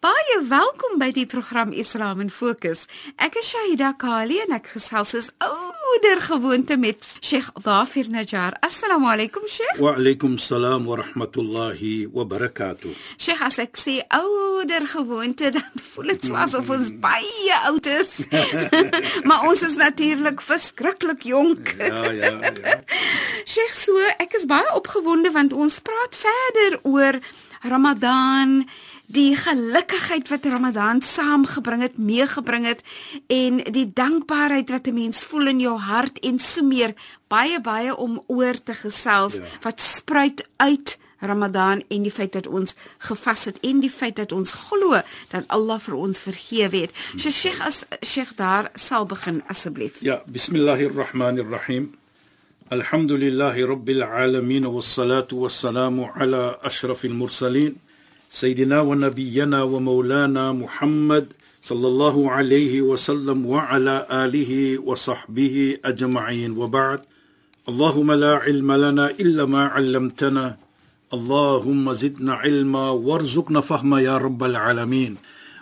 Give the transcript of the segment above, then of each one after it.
Baie welkom by die program Islam in Fokus. Ek is Shahida Kali en ek gesels is ouer gewoonte met Sheikh Dhafir Najjar. Assalamu alaykum Sheikh. Wa alaykum salaam wa rahmatullahi wa barakatuh. Sheikh, as ek sê ouer gewoonte dan voel dit so asof ons baie oud is. maar ons is natuurlik verskriklik jonk. Ja, ja, ja. Sheikh, so ek is baie opgewonde want ons praat verder oor Ramadan die gelukigheid wat Ramadan saamgebring het, meegebring het en die dankbaarheid wat 'n mens voel in jou hart en so meer baie baie om oor te gesels ja. wat spruit uit Ramadan en die feit dat ons gevas het en die feit dat ons glo dat Allah vir ons vergewe het. So Sheikh as Sheikh daar sal begin asseblief. Ja, bismillahirrahmanirrahim. Alhamdulillahi rabbil alamin was salatu was salamu ala ashrafil mursalin. سيدنا ونبينا ومولانا محمد صلى الله عليه وسلم وعلى اله وصحبه اجمعين وبعد اللهم لا علم لنا الا ما علمتنا اللهم زدنا علما وارزقنا فهما يا رب العالمين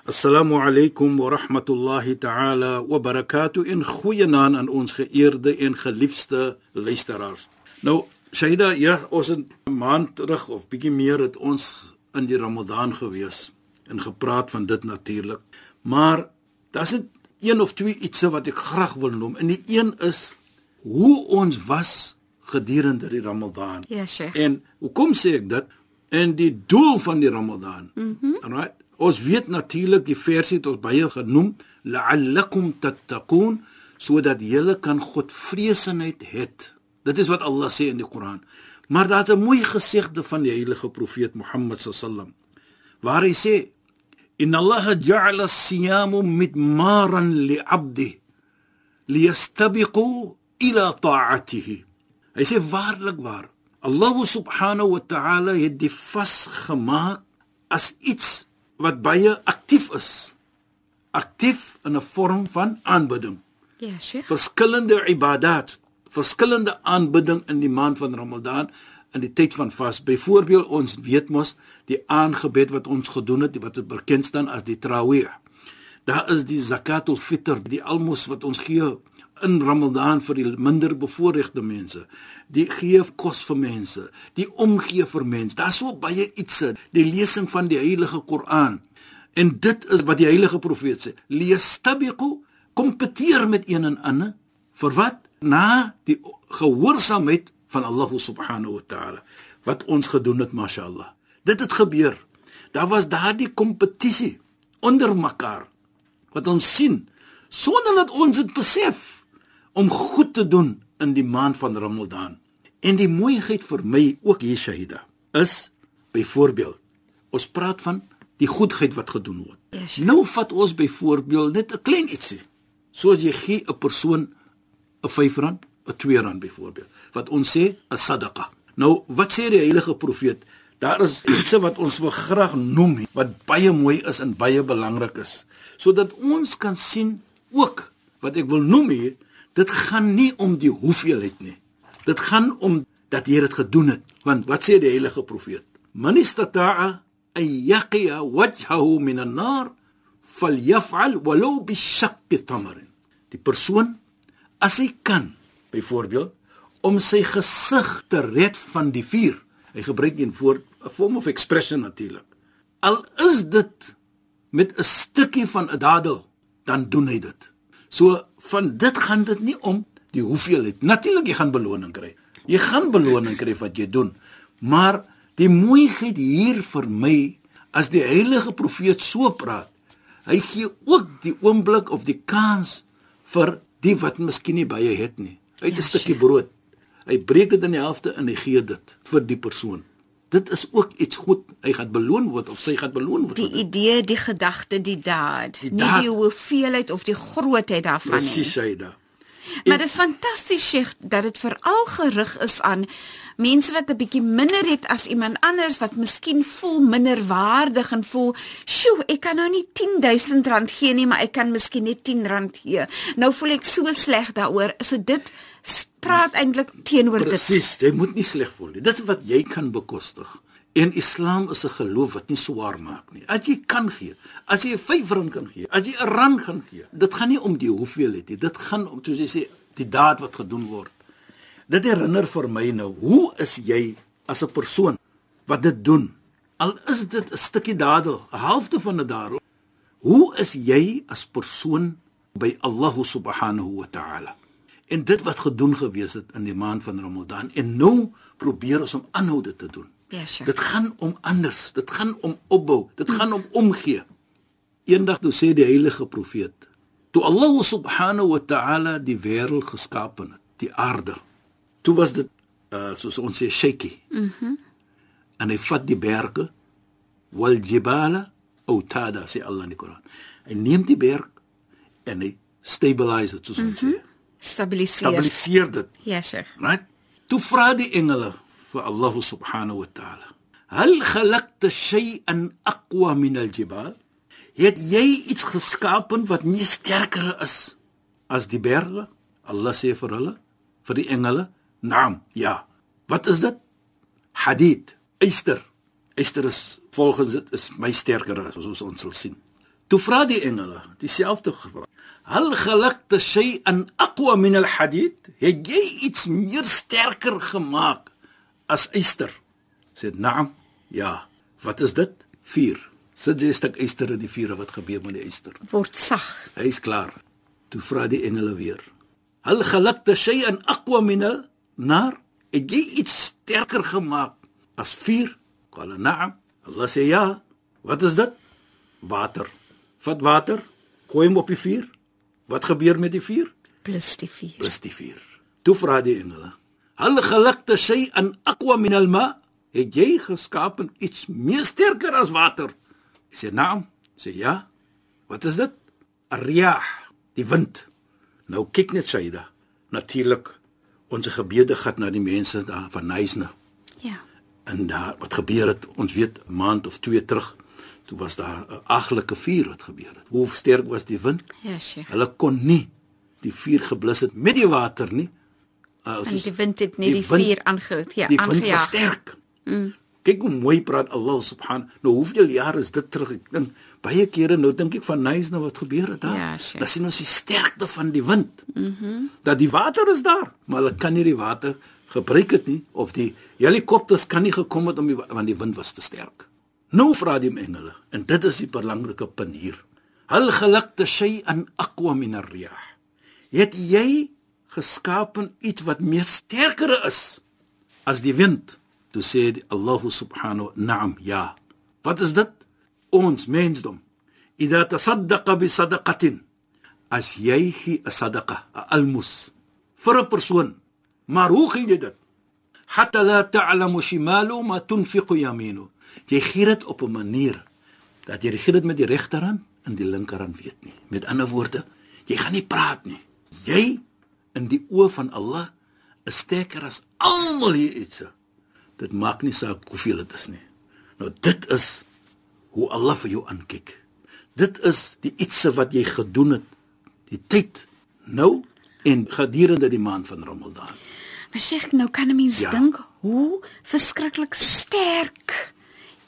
السلام عليكم ورحمه الله تعالى وبركاته in goeie naam aan ons geëerde en geliefde luisteraars nou Shaida ja ons 'n maand terug of bietjie meer het ons in die Ramadan gewees en gepraat van dit natuurlik. Maar daar's dit een of twee ietsie wat ek graag wil noem. En die een is hoe ons was gedurende die Ramadan. Ja, Sheikh. En hoekom sê ek dit? En die doel van die Ramadan. Mhm. Mm right? Ons weet natuurlik die versie het ons baie genoem, la'allakum tattaqun, sodat julle kan Godvreesenheid het. Dit is wat Allah sê in die Koran. Maar daar's 'n mooi gesegde van die heilige profeet Mohammed sallam waar hy sê inna Allah ja'ala as-siyam midmaran li'abdi liyastabiqu ila ta'atihi. Hy sê waarlik waar Allah subhanahu wa ta'ala het die vas gemaak as iets wat baie aktief is aktief in 'n vorm van aanbidding. Ja sheikh. Verskillende ibadat verskillende aanbidding in die maand van Ramadan in die tyd van vas. Byvoorbeeld ons weet mos die aangebed wat ons gedoen het wat bekend staan as die Tarawih. Daar is die Zakatul Fitr, die almos wat ons gee in Ramadan vir die minder bevoorregte mense. Die gee kos vir mense, die omgee vir mense. Daar's so baie iets, die lesing van die Heilige Koran. En dit is wat die heilige profeet sê: "Lees tabiqu, kompeteer met een en ander vir wat? Na die gehoorsaamheid van Allah subhanahu wa ta'ala wat ons gedoen het mashallah. Dit het gebeur. Daar was daardie kompetisie onder mekaar wat ons sien sonder dat ons dit besef om goed te doen in die maand van Ramadan. En die mooiheid vir my ook hier Shahida is byvoorbeeld ons praat van die goedheid wat gedoen word. Yes, nou vat ons byvoorbeeld net 'n klein ietsie. Soos jy gee 'n persoon 'n R5, 'n R2 byvoorbeeld. Wat ons sê 'n sadaqa. Nou, wat sê die heilige profeet? Daar is iets wat ons wil graag noem wat baie mooi is en baie belangrik is, sodat ons kan sien ook wat ek wil noem hier, dit gaan nie om die hoeveelheid nie. Dit gaan om dat jy dit gedoen het. Want wat sê die heilige profeet? Man istata'a an yaqiya wajhahu min an-nar falyaf'al walau bi shaqqi tamr. Die persoon as hy kan byvoorbeeld om sy gesig te red van die vuur. Hy gebruik een woord 'n form of expression natuurlik al is dit met 'n stukkie van 'n dadel dan doen hy dit. So van dit gaan dit nie om die hoeveelheid. Natuurlik jy gaan beloning kry. Jy gaan beloning kry wat jy doen. Maar Die mooiheid hier vir my as die heilige profeet so praat, hy gee ook die oomblik of die kans vir die wat miskien nie baie het nie. Hy het 'n Ja, stukkie sure. brood. Hy breek dit in die helfte en hy gee dit vir die persoon. Dit is ook iets goed. Hy gaan beloon word of sy gaan beloon word. Die idee, die gedagte, die daad, Die nie daad. die hoeveelheid of die grootheid daarvan nie. Presies hy daar. Maar dit is fantasties Sheikh dat dit veral gerig is aan mense wat 'n bietjie minder het as iemand anders wat miskien voel minderwaardig en voel, "Sjoe, ek kan nou nie R10000 gee nie, maar ek kan miskien net R10 gee." Nou voel ek so sleg daaroor. So dit praat eintlik teenoor dit. Presies, jy moet nie sleg voel nie. Dit is wat jy kan bekostig. En Islam is 'n geloof wat nie swaar maak nie. As jy kan gee, as jy 5 rand kan gee, as jy 'n rand kan gee, dit gaan nie om die hoeveelheid nie. Dit gaan om soos jy sê die daad wat gedoen word. Dit herinner vir my nou, hoe is jy as 'n persoon wat dit doen? Al is dit 'n stukkie dadel, 'n halfte van 'n dadel. Hoe is jy as persoon by Allah subhanahu wa ta'ala? En dit wat gedoen gewees het in die maand van Ramadan en nou probeer ons om aanhou dit te doen. Ja, sure. Dit gaan om anders, dit gaan om opbou, dit gaan om omgee. Eendag toe sê die heilige profeet, toe Allah subhanahu wa ta'ala die wêreld geskaap het, die aarde. Toe was dit uh, soos ons sê shaky. Mhm. Mm en hy vat die berge wal jibala autada sê Allah in die Koran. Hy neem die berg en hy stabilise dit soos ons mm -hmm. sê. Stabiliseer. Stabiliseer dit. Ja, Sheikh. Right? Toe vra die engele vir Allah subhanahu wa ta'ala. Hal khalaqta shay'an aqwa min al-jibal? Het jy iets geskapen wat meer sterker is as die berge? Allah sê vir hulle, vir die engele, "Naam, ja." Wat is dit? Hadid, yster. Yster is volgens dit is my sterker as soos ons sal sien. Toe vra die engele dieselfde vraag. Hal khalaqta shay'an aqwa min al-hadid? Het jy iets meer sterker gemaak as yster? Sê naam. Ja. Wat is dit? Vuur. Sit jy 'n stuk yster in die vuur wat gebeur met die yster? Word sag. Hy's klaar. Toe vra die engele weer. Hal khalaqta shay'an aqwa min al-nar? Het jy iets sterker gemaak as vuur? Qala na'am. Allah sê ja. Wat is dit? Water. Vat water, gooi hom op die vuur. Wat gebeur met die vuur? Plus die 4. Plus die vuur. Toe vra die engele: "Hal khalaqta shay'an aqwa min al-ma?" Het jy geskaap iets meer sterker as water? Hy sê: "Naam." Sê ja. Wat is dit? 'n Riyah, die wind. Nou kyk net Saida. Natuurlik ons gebede gaan na die mense daar van Nysna. Ja. En daar wat gebeur het, ons weet 'n maand of 2 terug, toe was daar 'n aglike vuur wat gebeur het. Hoe sterk was die wind? Ja, Sheikh. Hulle kon nie die vuur geblus het met die water nie. Uh, En die wind het net die, wind- vuur aangehoud, ja, die wind was aangejaag. sterk. Mm. Kyk hoe mooi praat Allah subhan. Nou hoeveel jare is dit terug? Ek dink baie kere nou dink ek van nice nou wat gebeur het daar. Ja, sure. Dan sien ons die sterkte van die wind. Mhm. Mm dat die water is daar, maar hulle kan nie die water gebruik het nie of die helikopters kan nie gekom het om die, want die wind was te sterk. Nou vra die engele en dit is die belangrike punt hier. Hal khalaqta shay'an aqwa min ar-riyah. Het jy geskapen iets wat meer sterker is as die wind? Toe sê die Allah subhanahu na'am ja. Wat is dit? Ons mensdom. Idha tasaddaqa bi sadaqatin. As jy gee 'n sadaqa, 'n almus vir 'n persoon. Maar hoe gee jy dit? Hatta la ta'lamu shimalu ma tunfiqu yaminu. Jy gee dit op 'n manier dat jy gee dit met die regterhand en die linkerhand weet nie. Met ander woorde, jy gaan nie praat nie. Jy in die oë van Allah is sterker as almal hier iets. Dit maak nie saak hoeveel dit is nie. Nou dit is hoe Allah vir jou aankyk. Dit is die ietsie wat jy gedoen het die tyd nou en gedurende die maand van Ramadan. Maar Sheikh, nou kan 'n mens Ja. dink hoe verskriklik sterk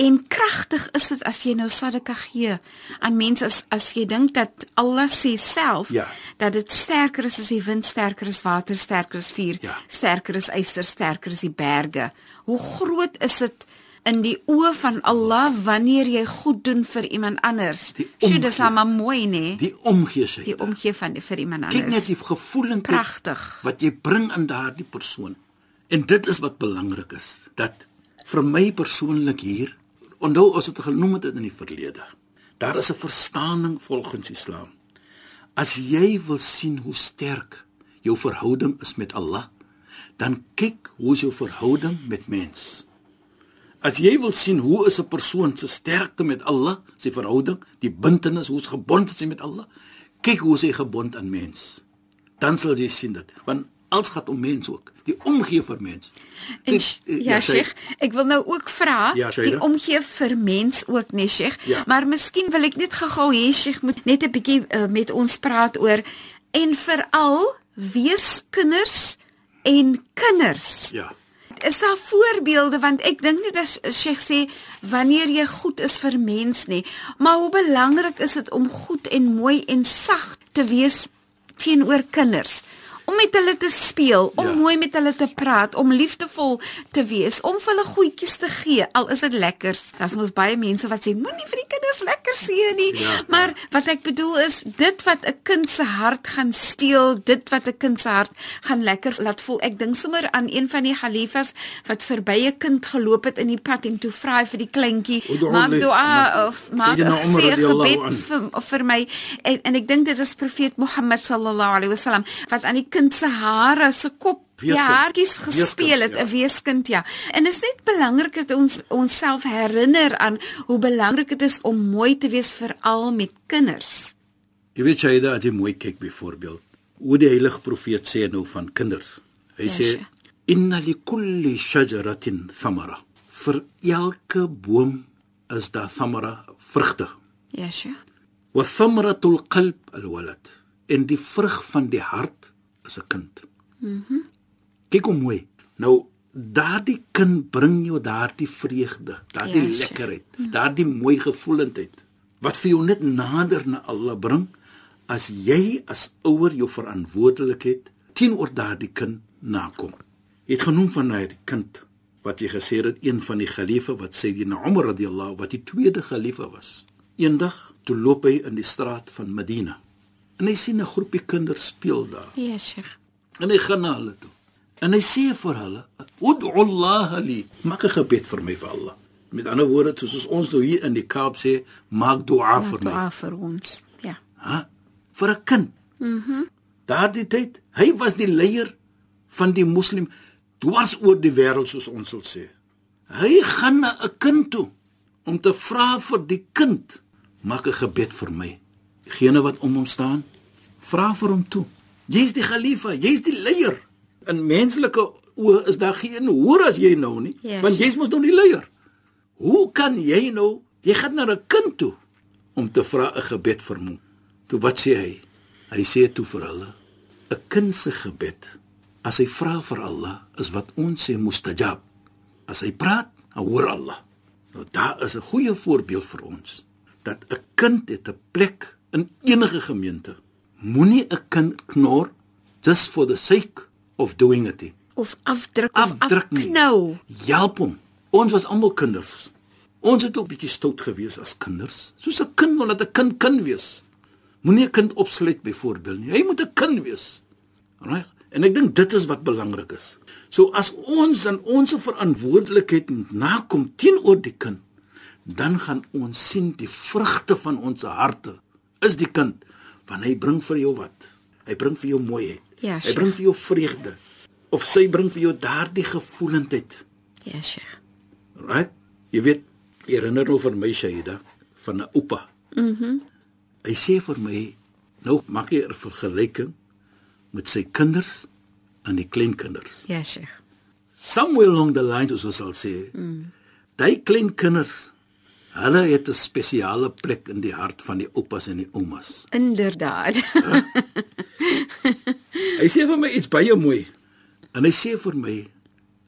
en kragtig is dit as jy nou sadaka gee aan mense as as jy dink dat Allah sê self Ja. dat dit sterker is as die wind, sterker is water, sterker is vuur, Ja. sterker is yster, sterker is die berge. Hoe groot is dit in die oë van Allah wanneer jy goed doen vir iemand anders? Die Sjoe, dis maar mooi, né? Die omgee sy. Die omgee van vir iemand anders. Kyk net die gevoelendheid Pragtig. wat jy bring aan daardie persoon. En dit is wat belangrik is, dat vir my persoonlik hier, onthou ons het genoem dit in die verlede. Daar is 'n verstaaning volgens Islam. As jy wil sien hoe sterk jou verhouding is met Allah, dan kyk hoe is jou verhouding met mens. As jy wil sien hoe is 'n persoon se sterkte met Allah, sy verhouding, die bintenis, hoe is gebond hy met Allah, kyk hoe is hy gebond aan mens. Dan sal jy sien dit, want alles gaan om mens ook, die omgee vir mens. En Dit- eh, ja, sy- Sheikh, ek wil nou ook vra Ja, die omgee vir mens ook, nee Sheikh, Ja. maar miskien wil ek net gou-gou hê Sheikh moet net 'n bietjie uh, met ons praat oor en veral weeskinders en kinders. Ja. Is daar voorbeelde want ek dink net as Sheikh sê wanneer jy goed is vir mens nê, maar hoe belangrik is dit om goed en mooi en sag te wees teenoor kinders? Om met hulle te speel, om Ja. mooi met hulle te praat, om liefdevol te wees, om vir hulle goedjies te gee, al is dit lekkers. Daar's mos baie mense wat sê moenie vir die kinders lekker gee nie. Ja. Maar wat ek bedoel is dit wat 'n kind se hart gaan steel, dit wat 'n kind se hart gaan lekker laat voel. Ek dink sommer aan een van die khalifas wat verby 'n kind geloop het in die pad en toe vra hy vir die kleintjie, Ud'u maak dua of maak Umar sê gebed vir vir my en, en ek dink dit is profeet Mohammed sallallahu alaihi wasallam wat aan die kind se hare, se kop die Weeskind. haartjies gespeel het, 'n weeskind ja. En is net belangrik dat ons onsself herinner aan hoe belangrik dit is om mooi te wees veral met kinders. Jy weet jy dat jy mooi kyk byvoorbeeld hoe die heilige profeet sê nou van kinders. Hy Ja, sê inna likulli shajaratin thamara. Vir elke boom is daar thamara vrugte. Ja, sure. Wa thamaratul qalb alwalad. En die vrug van die hart is 'n kind. Mhm. Kyk hoe mooi. Nou daardie kind bring jou daardie vreugde, daardie Ja, ja, sure. lekkerheid, daardie mooi gevoelendheid wat vir jou net nader na Allah bring as jy as ouer jou verantwoordelikheid teenoor daardie kind nakom. Jy het genoem van daardie kind wat jy gesê het een van die geliefde wat sê die Umar radhiyallahu wat die tweede geliefde was. Eendag toe loop hy in die straat van Medina en hy sien 'n groepie kinders speel daar. Ja, sure. En hy gaan na hulle toe. En hy sê vir hulle: "Ud'u Allah li." Maak 'n gebed vir my vir Allah. Met ander woorde, soos ons nou hier in die Kaap sê, maak dua vir my. Dua vir ons. Ja. Ha? Vir 'n kind. Mhm. Daardie tyd, hy was die leier van die moslim dwars oor die wêreld soos ons sal sê. Hy gaan na 'n kind toe om te vra vir die kind, maak 'n gebed vir my. Diegene wat om hom staan, vra vir hom toe. Jy's die khalifa, jy's die leier. In menslike oë is daar geen hoor as jy nou nie, Ja, want jy's mos nou die leier. Hoe kan jy nou, jy gaan na 'n kind toe om te vra 'n gebed vir hom. Toe wat sê hy? Hy sê toe vir hulle, 'n kind se gebed as hy vra vir Allah is wat ons sê mustajab. As hy praat, dan hoor Allah. Nou daar is 'n goeie voorbeeld vir ons dat 'n kind het 'n plek in enige gemeente. Moenie 'n kind knor just for the sake of doing it. nie Of afdruk of afdruk afknou. Help hom. Ons was almal kinders. Ons het ook bietjie stout gewees as kinders. Soos 'n kind wil dat 'n kind kan wees. Moenie 'n kind opsluit byvoorbeeld nie. Hy moet 'n kind wees. Reg? En ek dink dit is wat belangrik is. So as ons aan ons verantwoordelikheid nakom teenoor die kind, dan gaan ons sien die vrugte van ons harte is die kind want hy bring vir jou wat? Hy bring vir jou mooiheid. Ja, hy Sheikh. bring vir jou vreugde of sy bring vir jou daardie gevoelendheid. Ja, Sheikh. Right? Jy weet, jy herinner nou vir my Shaida van 'n oupa. Mhm. Mm hy sê vir my, nou maak jy 'n vergelyking met sy kinders en die kleinkinders. Ja, Sheikh. Somewhere along the line soos ons sal sê, mm. daai kleinkinders, hulle het 'n spesiale plek in die hart van die oupas en die oumas. Inderdaad. Hy sê vir my iets baie mooi. En hy sê vir my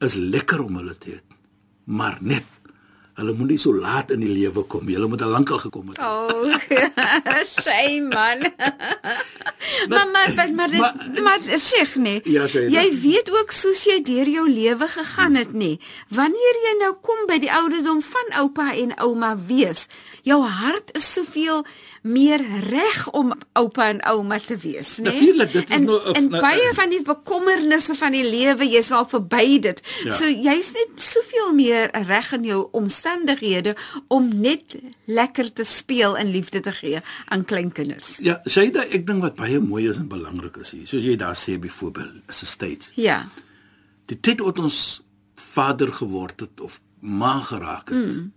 is lekker om hulle te hê. Maar net hulle moet nie so laat in die lewe kom. nie. Hulle moet al lankal gekom het. Oh, shame man. maar maar maar maar, Maar- maar, maar Sheikh nee. Ja, jy weet ook soos jy deur jou lewe gegaan het nê. Wanneer jy nou kom by die ouderdom van oupa en ouma wees, jou hart is soveel meer reg om oupa en ouma te wees, nê? Natuurlijk, dit is en, nou 'n- en nou, baie van die bekommernisse van die lewe, jy's al verby dit. Ja. So jy's net soveel meer reg in jou omstandighede om net lekker te speel en liefde te gee aan kleinkinders. Ja, Shaida, ek dink wat baie mooi is en belangrik is hier, soos jy daar sê byvoorbeeld, is 'n stage. Ja. Die tyd wat ons vader geword het of ma geraak het. Mm.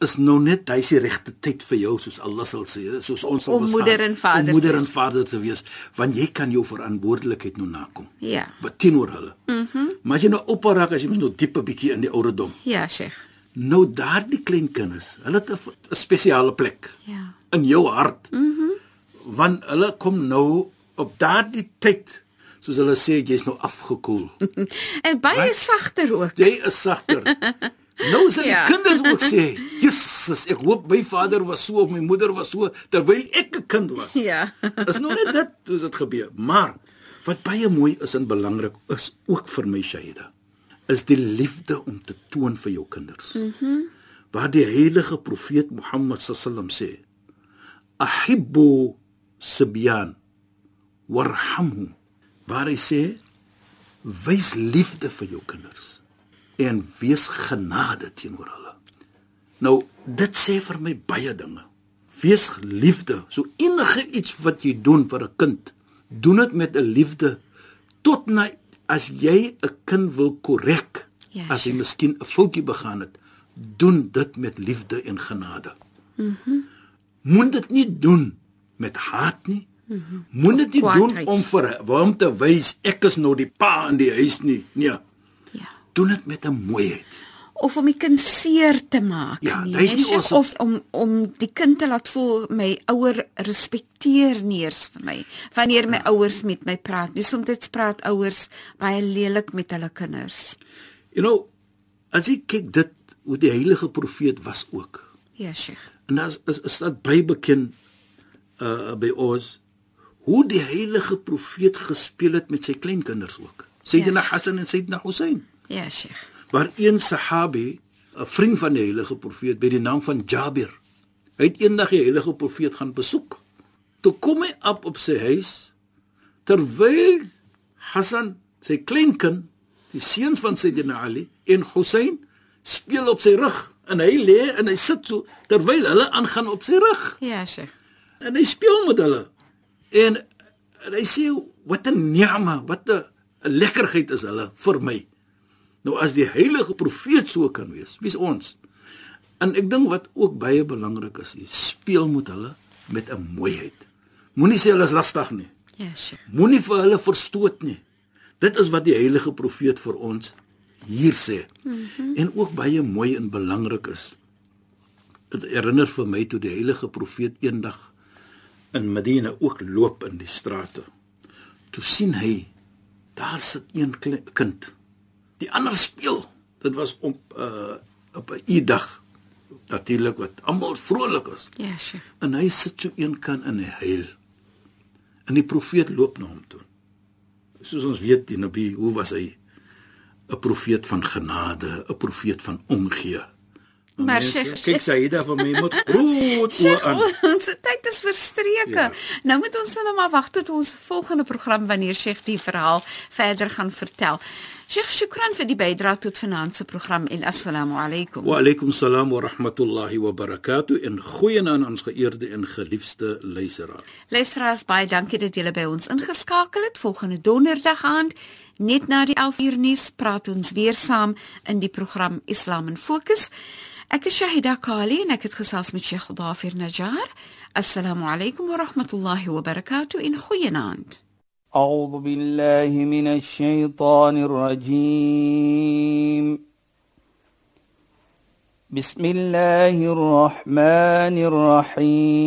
Is nou net hy se regte tyd vir jou soos Allah sal sê, soos ons sal Om bestaan, moeder en vader om moeder en vader te wees, want jy kan jou verantwoordelikheid nou nakom. Ja. Wat teenoor hulle. Mhm. Mm maar as jy nou oupa raak, as jy mos nou diepe bietjie in die ouderdom. Ja, Sheikh. Nou daardie klein kinders, hulle het 'n 'n spesiale plek Ja. in jou hart. Mhm. Mm want hulle kom nou op daardie tyd, soos hulle sê, jy's nou afgekoel. En baie sagter ook. Jy is sagter. Nou sal die Ja. kinders ook sê, "Jesus, ek hoop my vader was so of my moeder was so terwyl ek 'n kind was." Ja. Is nou net dit hoe dit gebeur. Maar wat baie mooi is en belangrik is ook vir my Shaida, is die liefde om te toon vir jou kinders. Mhm. Mm waar die heilige profeet Mohammed sallam sê, "Ahibbu sibyan warhamhu." Waar hy sê, "Wys liefde vir jou kinders en wees genade teenoor hulle." Nou, dit sê vir my baie dinge. Wees liefde. So enige iets wat jy doen vir 'n kind, doen dit met 'n liefde tot na as jy 'n kind wil korrek, Ja, as hy sure. miskien 'n foutjie begaan het, doen dit met liefde en genade. Mhm. Mm Moet dit nie doen met haat nie. Mm Moet dit nie kwaadheid. doen om vir hom te wys ek is nou die pa in die huis nie. Nee, Ja. doen dit met 'n mooiheid. Of om die kind seer te maak Ja, nie, nie ons- of om om die kind te laat voel my ouer respekteer nie eers vir my wanneer my ouers met my praat. Nou soms praat ouers baie lelik met hulle kinders. You know, as jy kyk dit hoe die heilige profeet was ook. Ja, Sheikh. En daar's is, is dit baie bekend uh by ons hoe die heilige profeet gespeel het met sy kleinkinders ook. Sayyidina Ja. Hassan en Sayyidina Hussein. Ja, Sheikh. Waar een sahabi, 'n vriend van die heilige profeet by die naam van Jabir, hy het eendag die heilige profeet gaan besoek. Toe kom hy op op sy huis terwyl Hassan, sy kleinkind, die seun van Sayyidina Ali en Hussein speel op sy rug en hy lê en hy sit so terwyl hulle aangaan op sy rug Ja, Sheikh. En hy speel met hulle. En, en hy sê wat 'n ni'ma, wat 'n lekkerheid is hulle vir my. Nou as die heilige profeet so kan wees, wie's ons? En ek dink wat ook baie belangrik is, jy speel met hulle met 'n mooiheid. Moenie sê hulle is lastig nie. Ja, Sheikh. Moenie vir hulle verstoot nie. Dit is wat die heilige profeet vir ons hier sê. Mm -hmm. En ook baie mooi en belangrik is. Dit herinner vir my toe die heilige profeet eendag in Medina ook loop in die strate. Toe sien hy daar sit een kind. Die ander speel. Dit was op uh op 'n Eiddag natuurlik wat almal vrolik is. Ja, Sheikh. En hy sit so een kan in 'n huil. En die profeet loop na hom toe. Soos ons weet die Nabi, hoe was hy? 'n Profeet van genade, 'n profeet van omgee. Maar mense, Sheikh, kyk Saida vir my moet groot oë aan. ons tyd is verstreke. Ja. Nou moet ons nou maar wag tot ons volgende program wanneer Sheikh die verhaal verder gaan vertel. Sheikh, shukran vir die bydrae tot vanaand se program en assalamu alaykum. Wa alaykum salaam wa rahmatullahi wa barakatuh en goeie aan ons geëerde en geliefde luisteraar. Luisteraars, baie dankie dat julle by ons ingeskakel het. Volgende donderdag aand, net na die 11 uur nuus, praat ons weer saam in die program Islam in Fokus. أكل شاهدا قالي نكت خصاص من شيخ ظافر نجار. السلام عليكم ورحمة الله وبركاته. إن خيناند أعوذ بالله من الشيطان الرجيم. بسم الله الرحمن الرحيم.